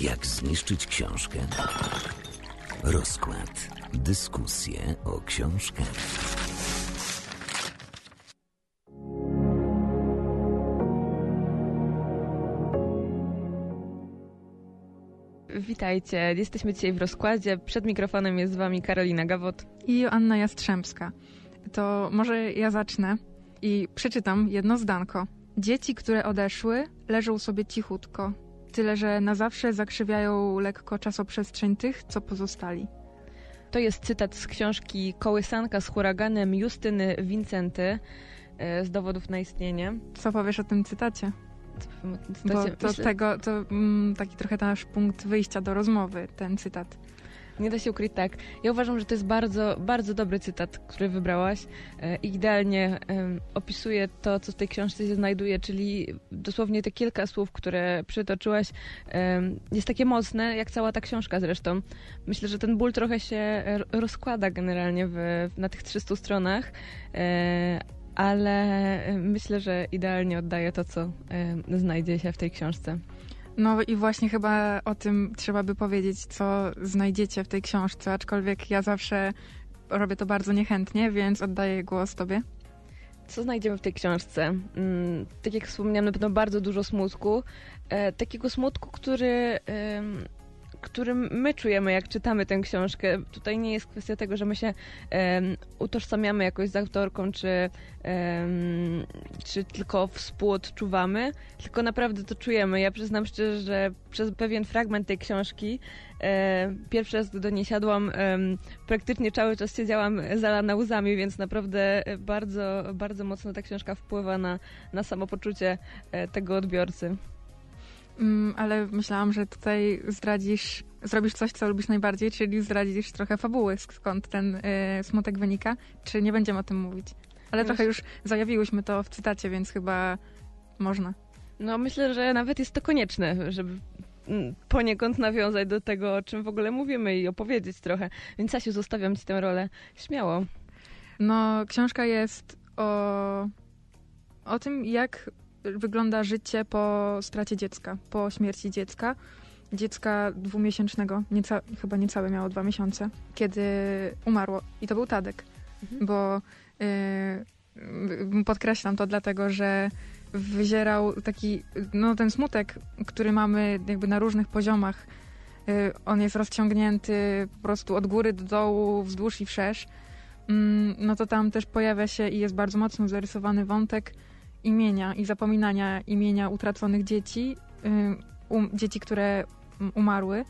Jak zniszczyć książkę? Rozkład. Dyskusje o książkę. Witajcie, jesteśmy dzisiaj w rozkładzie. Przed mikrofonem jest z wami Karolina Gawot. i Joanna Jastrzębska. To może ja zacznę i przeczytam jedno zdanko. Dzieci, które odeszły, leżą sobie cichutko, tyle że na zawsze zakrzywiają lekko czasoprzestrzeń tych, co pozostali. To jest cytat z książki Kołysanka z huraganem Justyny Wincenty e, z dowodów na istnienie. Co powiesz o tym cytacie? To Bo to myślę- tego, to mm, taki trochę nasz punkt wyjścia do rozmowy, ten cytat. Nie da się ukryć tak. Ja uważam, że to jest bardzo, bardzo dobry cytat, który wybrałaś e, i idealnie opisuje to, co w tej książce się znajduje, czyli dosłownie te kilka słów, które przytoczyłaś, jest takie mocne, jak cała ta książka zresztą. Myślę, że ten ból trochę się rozkłada generalnie w, na tych 300 stronach, e, ale myślę, że idealnie oddaje to, co znajdzie się w tej książce. No i właśnie chyba o tym trzeba by powiedzieć, co znajdziecie w tej książce, aczkolwiek ja zawsze robię to bardzo niechętnie, więc oddaję głos tobie. Co znajdziemy w tej książce? Mm, tak jak wspomniałam, na pewno bardzo dużo smutku. E, takiego smutku, który, em, który my czujemy, jak czytamy tę książkę. Tutaj nie jest kwestia tego, że my się em, utożsamiamy jakoś z autorką, czy, em, czy tylko współodczuwamy, tylko naprawdę to czujemy. Ja przyznam szczerze, że przez pewien fragment tej książki e, pierwszy raz, gdy do niej siadłam, praktycznie cały czas siedziałam zalana łzami, więc naprawdę e, bardzo, bardzo mocno ta książka wpływa na, na samopoczucie e, tego odbiorcy. Mm, ale myślałam, że tutaj zdradzisz, zrobisz coś, co lubisz najbardziej, czyli zdradzisz trochę fabuły, skąd ten y, smutek wynika. Czy nie będziemy o tym mówić? Ale Myśl- trochę już zajawiłyśmy to w cytacie, więc chyba można. No myślę, że nawet jest to konieczne, żeby mm, poniekąd nawiązać do tego, o czym w ogóle mówimy i opowiedzieć trochę. Więc Asiu, zostawiam ci tę rolę. Śmiało. No, książka jest o, o tym, jak wygląda życie po stracie dziecka, po śmierci dziecka. Dziecka dwumiesięcznego, nieca, chyba niecałe miało dwa miesiące, kiedy umarło. I to był Tadek, Mhm. bo y, podkreślam to dlatego, że wyzierał taki, no ten smutek, który mamy jakby na różnych poziomach. Y, on jest rozciągnięty po prostu od góry do dołu, wzdłuż i wszerz. Mm, no to tam też pojawia się i jest bardzo mocno zarysowany wątek imienia i zapominania imienia utraconych dzieci, um, dzieci, które mm, umarły.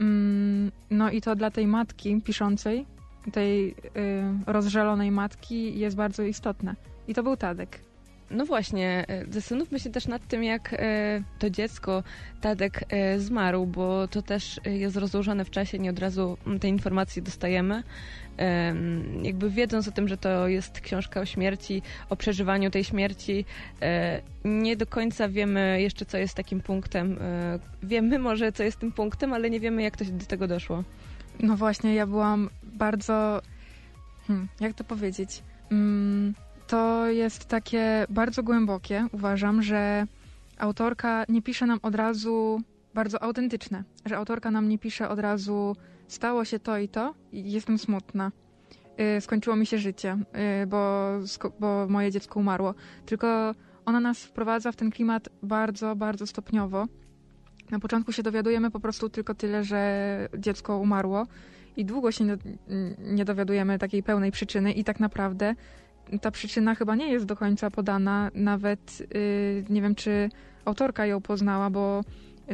Mm, No i to dla tej matki piszącej, tej y, rozżalonej matki jest bardzo istotne. I to był Tadek. No właśnie, e, zastanówmy się też nad tym, jak e, to dziecko, Tadek, e, zmarł, bo to też jest rozłożone w czasie, nie od razu mm, te informacje dostajemy. Em, Jakby wiedząc o tym, że to jest książka o śmierci, o przeżywaniu tej śmierci, nie do końca wiemy jeszcze, co jest takim punktem. Wiemy może, co jest tym punktem, ale nie wiemy, jak to się do tego doszło. No właśnie, ja byłam bardzo. Hmm, jak to powiedzieć? Mm, to jest takie bardzo głębokie. Uważam, że autorka nie pisze nam od razu bardzo autentyczne. Że autorka nam nie pisze od razu stało się to i to i jestem smutna. Y, skończyło mi się życie, y, bo, bo moje dziecko umarło. Tylko ona nas wprowadza w ten klimat bardzo, bardzo stopniowo. Na początku się dowiadujemy po prostu tylko tyle, że dziecko umarło i długo się nie, nie dowiadujemy takiej pełnej przyczyny i tak naprawdę ta przyczyna chyba nie jest do końca podana. Nawet y, nie wiem, czy autorka ją poznała, bo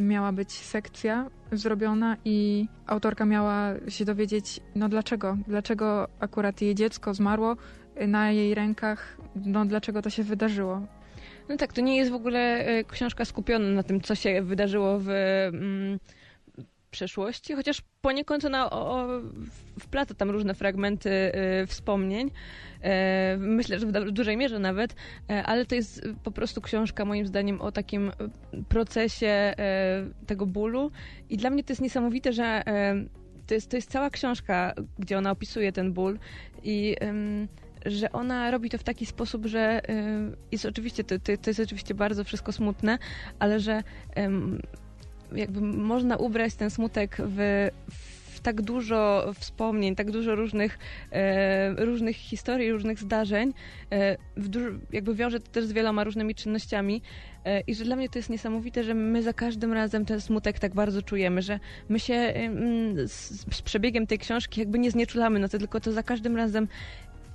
miała być sekcja zrobiona i autorka miała się dowiedzieć, no dlaczego, dlaczego akurat jej dziecko zmarło y, na jej rękach, no dlaczego to się wydarzyło. No tak, to nie jest w ogóle e, książka skupiona na tym, co się wydarzyło w mm, przeszłości, chociaż poniekąd ona o, o, wplata tam różne fragmenty e, wspomnień. E, myślę, że w du- dużej mierze nawet, e, ale to jest po prostu książka moim zdaniem o takim procesie e, tego bólu i dla mnie to jest niesamowite, że to jest, to jest cała książka, gdzie ona opisuje ten ból i że ona robi to w taki sposób, że y, jest oczywiście, to, to, to jest oczywiście bardzo wszystko smutne, ale że jakby można ubrać ten smutek w, w tak dużo wspomnień, tak dużo różnych, e, różnych historii, różnych zdarzeń. E, jakby wiąże to też z wieloma różnymi czynnościami. E, I że dla mnie to jest niesamowite, że my za każdym razem ten smutek tak bardzo czujemy, że my się z, z przebiegiem tej książki jakby nie znieczulamy na to, tylko to za każdym razem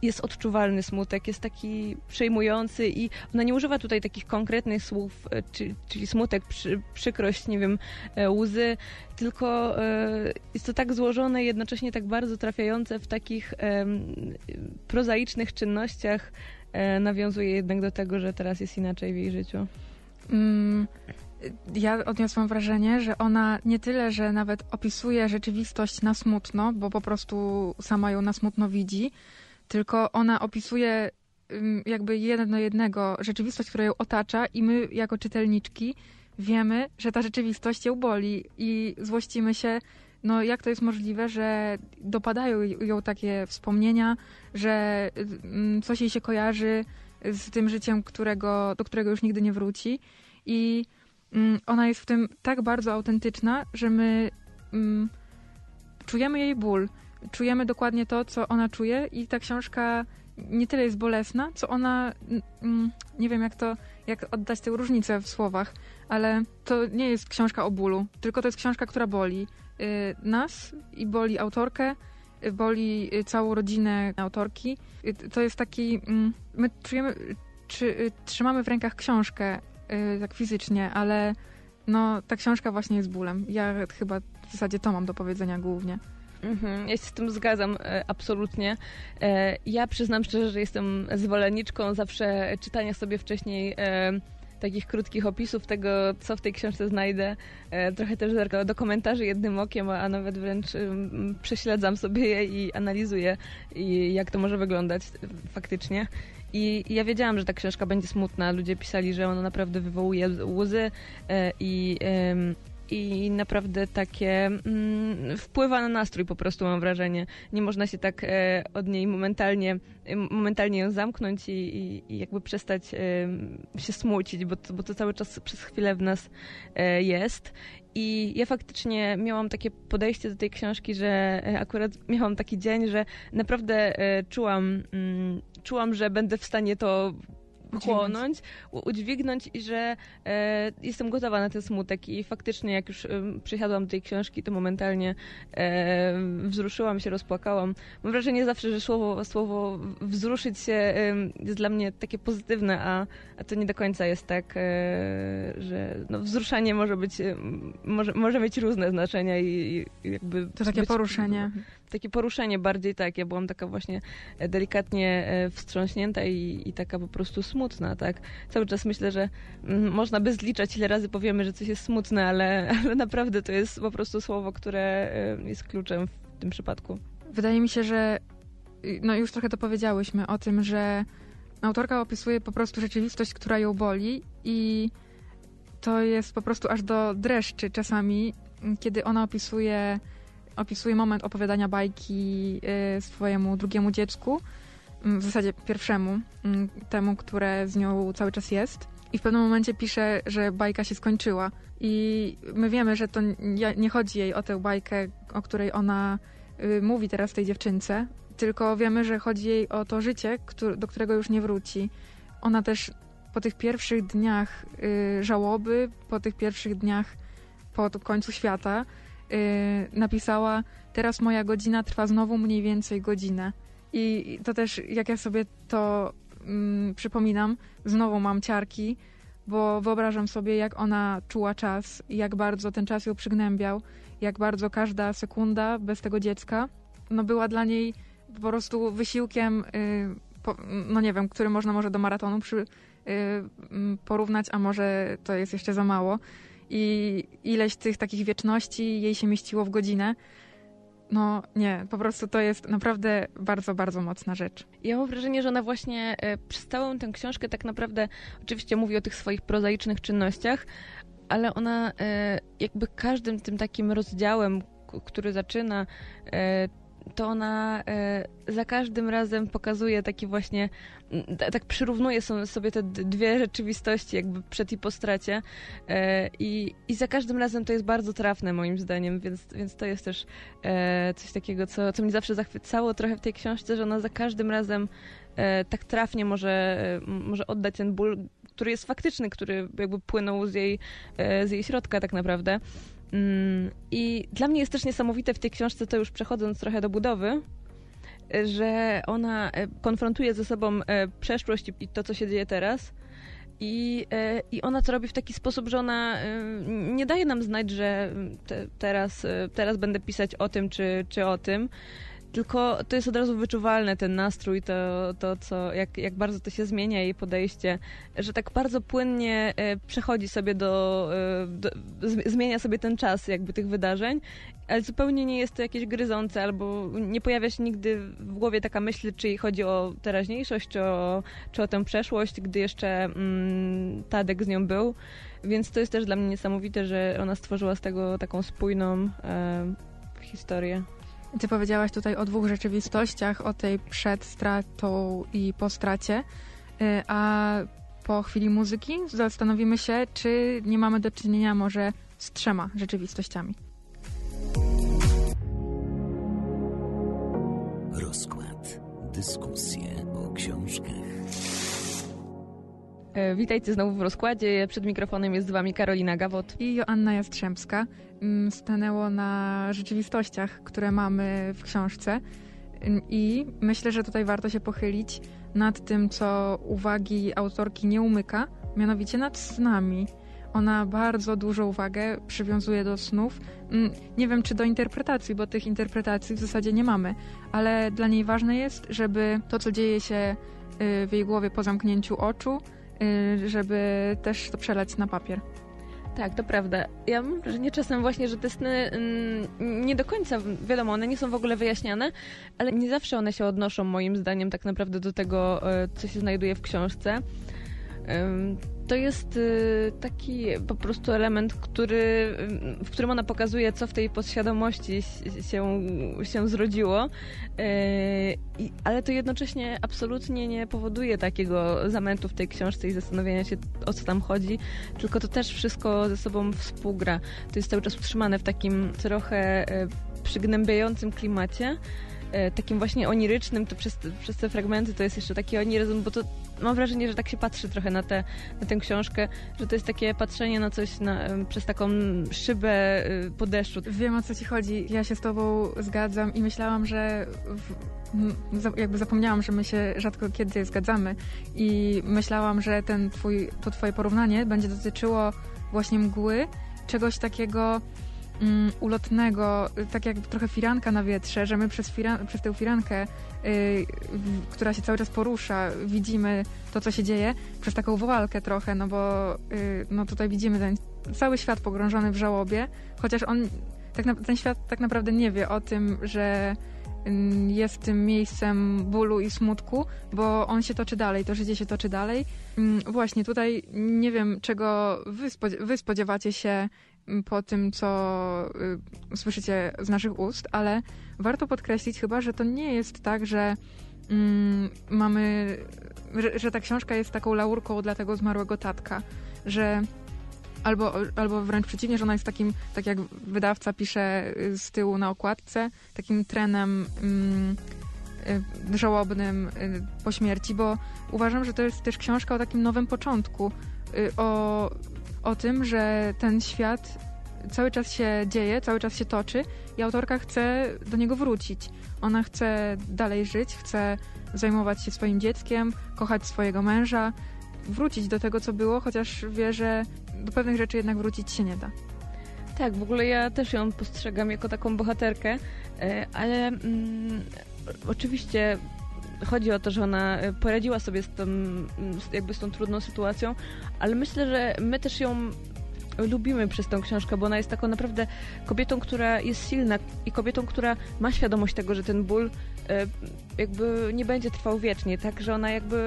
jest odczuwalny smutek, jest taki przejmujący i ona nie używa tutaj takich konkretnych słów, e, czyli, czyli smutek, przy, przykrość, nie wiem, e, łzy, tylko e, jest to tak złożone jednocześnie tak bardzo trafiające w takich prozaicznych czynnościach, nawiązuje jednak do tego, że teraz jest inaczej w jej życiu. Mm, ja odniosłam wrażenie, że ona nie tyle, że nawet opisuje rzeczywistość na smutno, bo po prostu sama ją na smutno widzi, tylko ona opisuje jakby jedno jednego rzeczywistość, która ją otacza i my jako czytelniczki wiemy, że ta rzeczywistość ją boli i złościmy się, no jak to jest możliwe, że dopadają ją takie wspomnienia, że coś jej się kojarzy z tym życiem, którego, do którego już nigdy nie wróci i ona jest w tym tak bardzo autentyczna, że my czujemy jej ból czujemy dokładnie to, co ona czuje i ta książka nie tyle jest bolesna, co ona, mm, nie wiem jak to, jak oddać tę różnicę w słowach, ale to nie jest książka o bólu, tylko to jest książka, która boli y, nas i boli autorkę, y, boli y, całą rodzinę autorki. To jest taki, mm, my czujemy, czy, trzymamy w rękach książkę tak fizycznie, ale no ta książka właśnie jest bólem. Ja chyba w zasadzie to mam do powiedzenia głównie. Mhm, ja się z tym zgadzam e, absolutnie. E, ja przyznam szczerze, że jestem zwolenniczką zawsze czytania sobie wcześniej e, takich krótkich opisów tego, co w tej książce znajdę. Trochę też do komentarzy jednym okiem, a nawet wręcz prześledzam sobie je i analizuję, i jak to może wyglądać faktycznie. I, ja wiedziałam, że ta książka będzie smutna. Ludzie pisali, że ona naprawdę wywołuje łzy i i naprawdę takie mm, wpływa na nastrój po prostu mam wrażenie. Nie można się tak e, od niej momentalnie, e, momentalnie ją zamknąć i, i, i jakby przestać e, się smucić, bo to, bo to cały czas przez chwilę w nas e, jest. I ja faktycznie miałam takie podejście do tej książki, że e, akurat miałam taki dzień, że naprawdę e, czułam, mm, czułam, że będę w stanie to chłonąć, udźwignąć i że e, jestem gotowa na ten smutek. I faktycznie jak już e, przysiadłam do tej książki, to momentalnie e, wzruszyłam się, rozpłakałam. Mam wrażenie zawsze, że słowo, słowo wzruszyć się jest dla mnie takie pozytywne, a, a to nie do końca jest tak, e, że no, wzruszanie może być, może, może mieć różne znaczenia i, i jakby... To takie poruszenie takie poruszenie bardziej tak. Ja byłam taka właśnie e, delikatnie e, wstrząśnięta i, i taka po prostu smutna, tak. Cały czas myślę, że mm, można by zliczać, ile razy powiemy, że coś jest smutne, ale, ale naprawdę to jest po prostu słowo, które e, jest kluczem w tym przypadku. Wydaje mi się, że y, no już trochę to powiedziałyśmy o tym, że autorka opisuje po prostu rzeczywistość, która ją boli i to jest po prostu aż do dreszczy czasami, kiedy ona opisuje opisuje moment opowiadania bajki y, swojemu drugiemu dziecku, mm, w zasadzie pierwszemu, mm, temu, które z nią cały czas jest. I w pewnym momencie pisze, że bajka się skończyła. I my wiemy, że to nie chodzi jej o tę bajkę, o której ona y, mówi teraz tej dziewczynce, tylko wiemy, że chodzi jej o to życie, do którego już nie wróci. Ona też po tych pierwszych dniach y, żałoby, po tych pierwszych dniach po końcu świata, napisała: Teraz moja godzina trwa znowu mniej więcej godzinę. I to też, jak ja sobie to mm, przypominam, znowu mam ciarki, bo wyobrażam sobie, jak ona czuła czas, jak bardzo ten czas ją przygnębiał, jak bardzo każda sekunda bez tego dziecka no była dla niej po prostu wysiłkiem, y, po, no nie wiem, który można może do maratonu przy, y, porównać, a może to jest jeszcze za mało i ileś tych takich wieczności jej się mieściło w godzinę. No nie, po prostu to jest naprawdę bardzo, bardzo mocna rzecz. Ja mam wrażenie, że ona właśnie e, przez całą tę książkę tak naprawdę oczywiście mówi o tych swoich prozaicznych czynnościach, ale ona e, jakby każdym tym takim rozdziałem, który zaczyna, e, to ona e, za każdym razem pokazuje taki właśnie, mm, tak przyrównuje so- sobie te dwie rzeczywistości jakby przed i po stracie e, i, i za każdym razem to jest bardzo trafne moim zdaniem, więc, więc to jest też e, coś takiego, co, co mnie zawsze zachwycało trochę w tej książce, że ona za każdym razem tak trafnie może, może oddać ten ból, który jest faktyczny, który jakby płynął z jej, z jej środka tak naprawdę. Mm, I dla mnie jest też niesamowite w tej książce, to już przechodząc trochę do budowy, że ona e, konfrontuje ze sobą e, przeszłość i- to, co się dzieje teraz. I, e, I ona to robi w taki sposób, że ona nie daje nam znać, że te, teraz, teraz będę pisać o tym czy, czy o tym, tylko to jest od razu wyczuwalne, ten nastrój, to, to co, jak, jak bardzo to się zmienia, jej podejście, że tak bardzo płynnie e, przechodzi sobie do, e, do zmienia sobie ten czas jakby tych wydarzeń, ale zupełnie nie jest to jakieś gryzące, albo nie pojawia się nigdy w głowie taka myśl, czy chodzi o teraźniejszość, czy o, czy o tę przeszłość, gdy jeszcze mm, Tadek z nią był, więc to jest też dla mnie niesamowite, że ona stworzyła z tego taką spójną e, historię. Ty powiedziałaś tutaj o dwóch rzeczywistościach, o tej przed stratą i po stracie, y, a po chwili muzyki zastanowimy się, czy nie mamy do czynienia może z trzema rzeczywistościami. Rozkład. Dyskusje o książkach. E, Witajcie znowu w rozkładzie. Przed mikrofonem jest z wami Karolina Gawot. I Joanna Jastrzębska mm, stanęło na rzeczywistościach, które mamy w książce. Ym, I myślę, że tutaj warto się pochylić nad tym, co uwagi autorki nie umyka, mianowicie nad snami. Ona bardzo dużą uwagę przywiązuje do snów. Mm, Nie wiem, czy do interpretacji, bo tych interpretacji w zasadzie nie mamy, ale dla niej ważne jest, żeby to, co dzieje się y, w jej głowie po zamknięciu oczu, żeby też to przelać na papier. Tak, to prawda. Ja mam wrażenie czasem właśnie, że te sny mm, nie do końca, wiadomo, one nie są w ogóle wyjaśniane, ale nie zawsze one się odnoszą moim zdaniem tak naprawdę do tego, e, co się znajduje w książce. To jest y, taki po prostu element, który, w którym ona pokazuje, co w tej podświadomości się, się zrodziło, i- ale to jednocześnie absolutnie nie powoduje takiego zamętu w tej książce i zastanowienia się, o co tam chodzi, tylko to też wszystko ze sobą współgra. To jest cały czas utrzymane w takim trochę e, przygnębiającym klimacie, e, takim właśnie onirycznym, to przez, przez te fragmenty to jest jeszcze taki oniryzm, bo to mam wrażenie, że tak się patrzy trochę na, tę na tę książkę, że to jest takie patrzenie na coś na, em, przez taką szybę e, po deszczu. Wiem o co ci chodzi. Ja się z tobą zgadzam i myślałam, że w, jakby zapomniałam, że my się rzadko kiedy zgadzamy i myślałam, że ten twój, to twoje porównanie będzie dotyczyło właśnie mgły, czegoś takiego mm, ulotnego, tak jak trochę firanka na wietrze, że my przez, firan, przez tę firankę, y, która się cały czas porusza, widzimy to, co się dzieje, przez taką woalkę trochę, no bo y, no tutaj widzimy ten cały świat pogrążony w żałobie, chociaż on, tak ten świat tak naprawdę nie wie o tym, że ym, jest tym miejscem bólu i smutku, bo on się toczy dalej, to życie się toczy dalej. Ym, Właśnie tutaj nie wiem, czego wy, spodzie- wy spodziewacie się po tym, co y, słyszycie z naszych ust, ale warto podkreślić chyba, że to nie jest tak, że ym, mamy, że, że ta książka jest taką laurką dla tego zmarłego tatka, że Albo, albo wręcz przeciwnie, że ona jest takim, tak jak wydawca pisze y, z tyłu na okładce, takim trenem mm, y, żałobnym y, po śmierci, bo uważam, że to jest też książka o takim nowym początku, o, o tym, że ten świat cały czas się dzieje, cały czas się toczy i autorka chce do niego wrócić. Ona chce dalej żyć, chce zajmować się swoim dzieckiem, kochać swojego męża, wrócić do tego, co było, chociaż wie, że do pewnych rzeczy jednak wrócić się nie da. Tak, w ogóle ja też ją postrzegam jako taką bohaterkę, e, ale mm, oczywiście chodzi o to, że ona e, poradziła sobie z tą, jakby z tą trudną sytuacją, ale myślę, że my też ją lubimy przez tą książkę, bo ona jest taką naprawdę kobietą, która jest silna i kobietą, która ma świadomość tego, że ten ból e, jakby nie będzie trwał wiecznie, tak, że ona jakby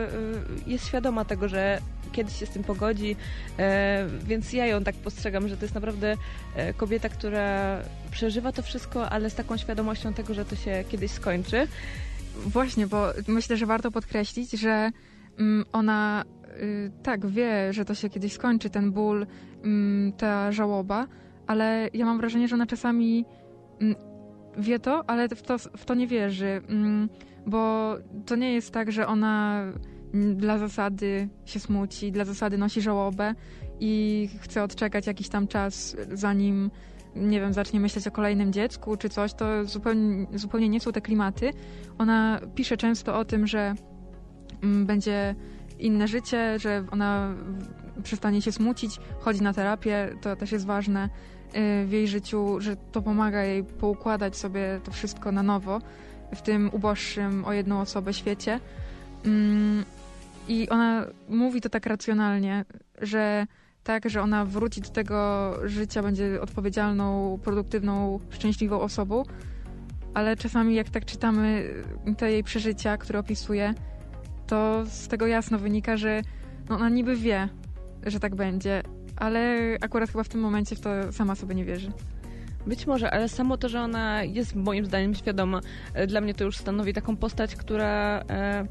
e, jest świadoma tego, że kiedyś się z tym pogodzi, więc ja ją tak postrzegam, że to jest naprawdę kobieta, która przeżywa to wszystko, ale z taką świadomością tego, że to się kiedyś skończy. Właśnie, bo myślę, że warto podkreślić, że mm, ona y, tak wie, że to się kiedyś skończy, ten ból, mm, ta żałoba, ale ja mam wrażenie, że ona czasami mm, wie to, ale w to, w to nie wierzy, bo to nie jest tak, że ona dla zasady się smuci, dla zasady nosi żałobę i chce odczekać jakiś tam czas, zanim nie wiem, zacznie myśleć o kolejnym dziecku czy coś, to zupełnie, zupełnie nie są te klimaty. Ona pisze często o tym, że mm, będzie inne życie, że ona przestanie się smucić, chodzi na terapię, to też jest ważne y, w jej życiu, że to pomaga jej poukładać sobie to wszystko na nowo w tym uboższym o jedną osobę świecie. Mm, I ona mówi to tak racjonalnie, że tak, że ona wróci do tego życia, będzie odpowiedzialną, produktywną, szczęśliwą osobą, ale czasami jak tak czytamy te jej przeżycia, które opisuje, to z tego jasno wynika, że no ona niby wie, że tak będzie, ale akurat chyba w tym momencie w to sama sobie nie wierzy. Być może, ale samo to, że ona jest moim zdaniem świadoma, e, dla mnie to już stanowi taką postać, która e,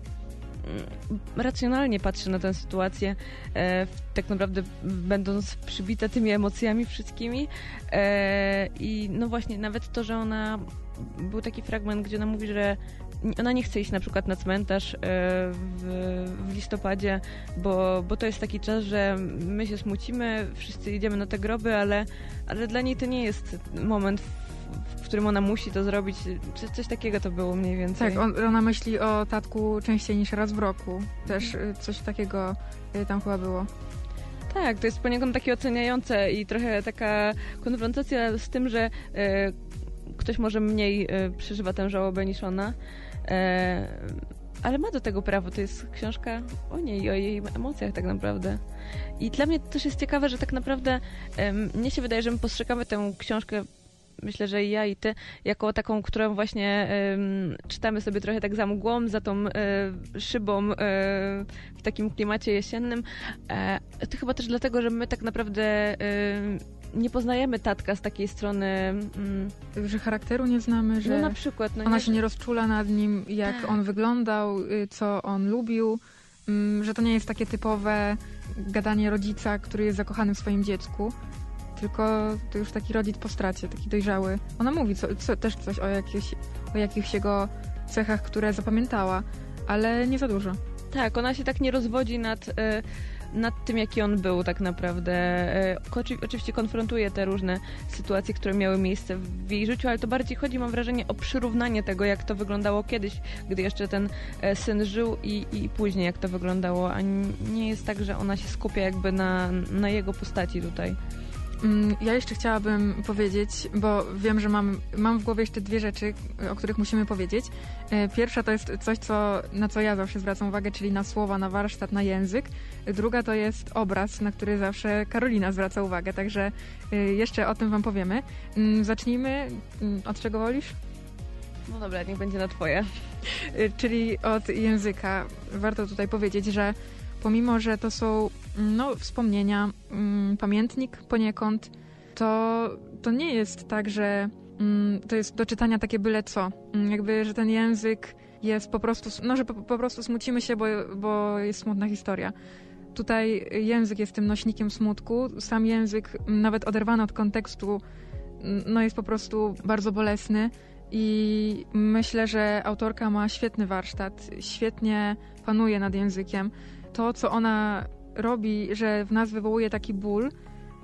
racjonalnie patrzy na tę sytuację, e, tak naprawdę będąc przybita tymi emocjami wszystkimi. E, I no właśnie, nawet to, że ona. Był taki fragment, gdzie ona mówi, że ona nie chce iść na przykład na cmentarz e, w, w listopadzie, bo, bo to jest taki czas, że my się smucimy, wszyscy idziemy na te groby, ale, ale dla niej to nie jest moment, w, którym ona musi to zrobić. Coś, coś takiego to było mniej więcej. Tak, on, ona myśli o tatku częściej niż raz w roku. Też y, coś takiego y, tam chyba było. Tak, to jest poniekąd takie oceniające i trochę taka konfrontacja z tym, że e, ktoś może mniej e, przeżywa tę żałobę niż ona. E, ale ma do tego prawo. To jest książka o niej i o jej emocjach tak naprawdę. I dla mnie też jest ciekawe, że tak naprawdę em, mnie się wydaje, że my postrzegamy tę książkę Myślę, że i ja i ty, jako taką, którą właśnie em, czytamy sobie trochę tak za mgłą, za tą e, szybą e, w takim klimacie jesiennym. E, to chyba też dlatego, że my tak naprawdę nie poznajemy tatka z takiej strony. Mm, Że charakteru nie znamy, że no na przykład. No ona się nie rozczula nad nim, jak Tak. on wyglądał, y, co on lubił, mm, że to nie jest takie typowe gadanie rodzica, który jest zakochany w swoim dziecku, tylko to już taki rodzic po stracie, taki dojrzały. Ona mówi co, co, też coś o jakichś, o jakichś jego cechach, które zapamiętała, ale nie za dużo. Tak, ona się tak nie rozwodzi nad, e, nad tym, jaki on był tak naprawdę. E, oczy- Oczywiście konfrontuje te różne sytuacje, które miały miejsce w jej życiu, ale to bardziej chodzi, mam wrażenie, o przyrównanie tego, jak to wyglądało kiedyś, gdy jeszcze ten e, syn żył i, i później, jak to wyglądało, a nie jest tak, że ona się skupia jakby na, na jego postaci tutaj. Mm, Ja jeszcze chciałabym powiedzieć, bo wiem, że mam, mam w głowie jeszcze dwie rzeczy, o których musimy powiedzieć. E, Pierwsza to jest coś, co, na co ja zawsze zwracam uwagę, czyli na słowa, na warsztat, na język. Druga to jest obraz, na który zawsze Karolina zwraca uwagę, także e, jeszcze o tym wam powiemy. Mm, Zacznijmy, mm, od czego wolisz? No dobra, niech będzie na twoje. Y, czyli od języka. Warto tutaj powiedzieć, że pomimo, że to są no, wspomnienia, mm, pamiętnik poniekąd, to, to nie jest tak, że mm, to jest do czytania takie byle co. Mm, Jakby, że ten język jest po prostu, no, że po, po prostu smucimy się, bo, bo jest smutna historia. Tutaj język jest tym nośnikiem smutku. Sam język, nawet oderwany od kontekstu, no jest po prostu bardzo bolesny. I myślę, że autorka ma świetny warsztat, świetnie panuje nad językiem. To, co ona robi, że w nas wywołuje taki ból,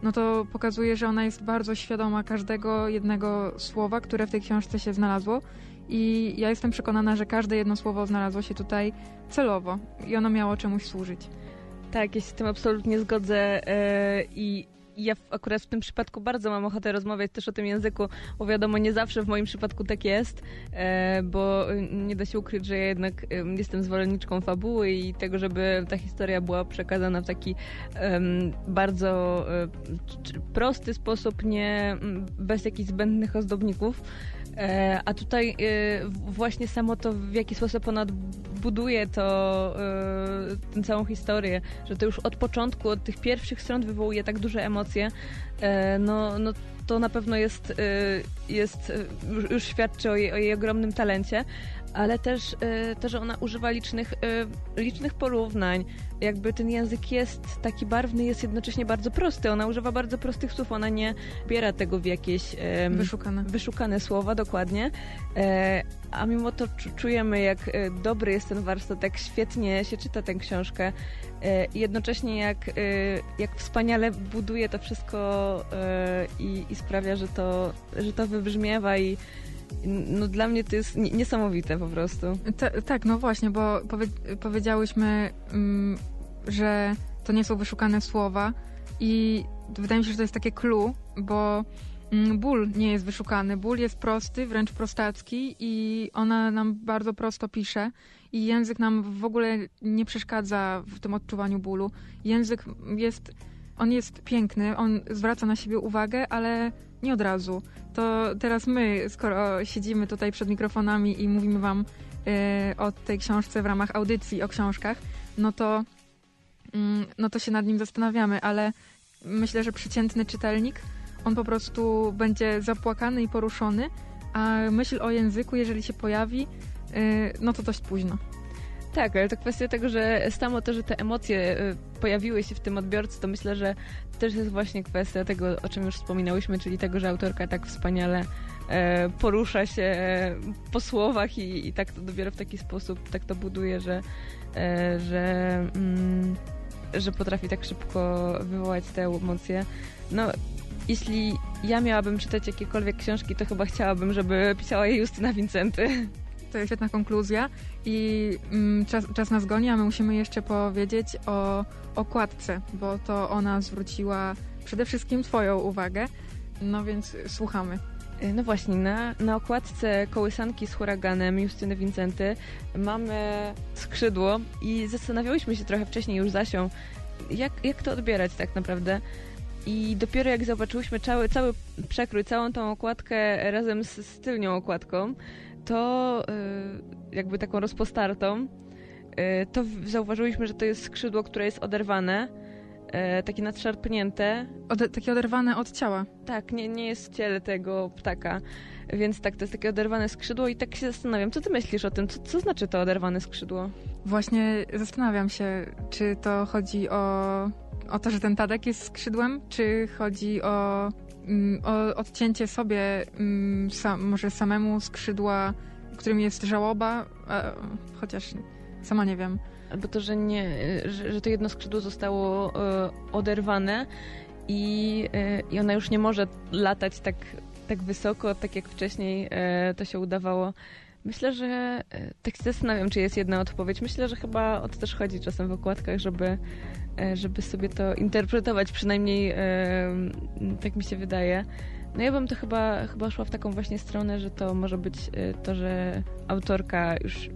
no to pokazuje, że ona jest bardzo świadoma każdego jednego słowa, które w tej książce się znalazło. I ja jestem przekonana, że każde jedno słowo znalazło się tutaj celowo i ono miało czemuś służyć. Tak, ja się z tym absolutnie zgodzę e, i ja akurat w tym przypadku bardzo mam ochotę rozmawiać też o tym języku, bo wiadomo, nie zawsze w moim przypadku tak jest, e, bo y, nie da się ukryć, że ja jednak em, jestem zwolenniczką fabuły i tego, żeby ta historia była przekazana w taki bardzo c- prosty sposób, nie m, bez jakichś zbędnych ozdobników. E, a tutaj e, właśnie samo to, w jaki sposób ona buduje to, e, tę całą historię, że to już od początku, od tych pierwszych stron wywołuje tak duże emocje, no, no to na pewno jest, jest już, już świadczy o jej, o jej ogromnym talencie, ale też e, to, że ona używa licznych, e, licznych porównań. Jakby ten język jest taki barwny, jest jednocześnie bardzo prosty. Ona używa bardzo prostych słów, ona nie biera tego w jakieś Wyszukane. wyszukane słowa, dokładnie. E, a mimo to czu- czujemy, jak e, dobry jest ten warsztat, jak świetnie się czyta tę książkę e, jednocześnie jak, jak wspaniale buduje to wszystko i, i sprawia, że to, że to wybrzmiewa i no dla mnie to jest ni- niesamowite po prostu. Ta, tak, no właśnie, bo powie, powiedziałyśmy, mm, że to nie są wyszukane słowa i wydaje mi się, że to jest takie clue, bo mm, ból nie jest wyszukany. Ból jest prosty, wręcz prostacki i ona nam bardzo prosto pisze i język nam w ogóle nie przeszkadza w tym odczuwaniu bólu. Język jest, on jest piękny, on zwraca na siebie uwagę, ale nie od razu. To teraz my, skoro siedzimy tutaj przed mikrofonami i mówimy wam e, o tej książce w ramach audycji o książkach, no to, mm, no to się nad nim zastanawiamy, ale myślę, że przeciętny czytelnik, on po prostu będzie zapłakany i poruszony, a myśl o języku, jeżeli się pojawi, e, no to dość późno. Tak, ale to kwestia tego, że samo to, że te emocje y, pojawiły się w tym odbiorcy, to myślę, że też jest właśnie kwestia tego, o czym już wspominałyśmy, czyli tego, że autorka tak wspaniale e, porusza się e, po słowach i, i tak to dopiero w taki sposób tak to buduje, że, e, że, mm, że potrafi tak szybko wywołać te emocje. No, jeśli ja miałabym czytać jakiekolwiek książki, to chyba chciałabym, żeby pisała je Justyna Wincenty. Jest świetna konkluzja i mm, czas, czas nas goni, a my musimy jeszcze powiedzieć o okładce, bo to ona zwróciła przede wszystkim twoją uwagę, no więc słuchamy. No właśnie, na, na okładce kołysanki z huraganem Justyny Wincenty mamy skrzydło i zastanawiałyśmy się trochę wcześniej już z jak, jak to odbierać tak naprawdę. I dopiero jak zobaczyłyśmy cały, cały przekrój, całą tą okładkę razem z, z tylnią okładką, to y, jakby taką rozpostartą, y, to zauważyłyśmy, że to jest skrzydło, które jest oderwane, y, takie nadszarpnięte, Ode, takie oderwane od ciała. tak, nie, nie jest w ciele tego ptaka. Więc tak, to jest takie oderwane skrzydło i tak się zastanawiam, co ty myślisz o tym? Co, co znaczy to oderwane skrzydło? Właśnie zastanawiam się, czy to chodzi o, o to, że ten Tadek jest skrzydłem, czy chodzi o odcięcie sobie mm, może samemu skrzydła, którym jest żałoba, e, chociaż sama nie wiem. Albo to, że, nie, że, że to jedno skrzydło zostało e, oderwane i, e, i ona już nie może latać tak, tak wysoko, tak jak wcześniej e, to się udawało. Myślę, że e, tak się zastanawiam, czy jest jedna odpowiedź. Myślę, że chyba o to też chodzi czasem w okładkach, żeby, e, żeby sobie to interpretować, przynajmniej e, tak mi się wydaje. No ja bym to chyba, chyba szła w taką właśnie stronę, że to może być e, to, że autorka już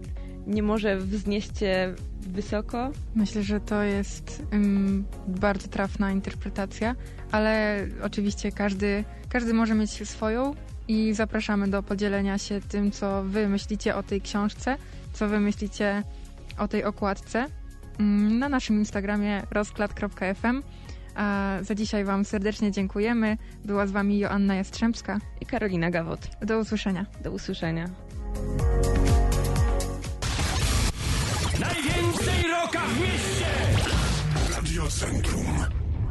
nie może wznieść się wysoko. Myślę, że to jest ym, bardzo trafna interpretacja, ale oczywiście każdy, każdy może mieć swoją i zapraszamy do podzielenia się tym, co wy myślicie o tej książce, co wy myślicie o tej okładce na naszym Instagramie rozklad.fm. A za dzisiaj Wam serdecznie dziękujemy. Była z Wami Joanna Jastrzębska. I Karolina Gawot. Do usłyszenia. Do usłyszenia. Najwięcej roka w mieście! Radio Centrum.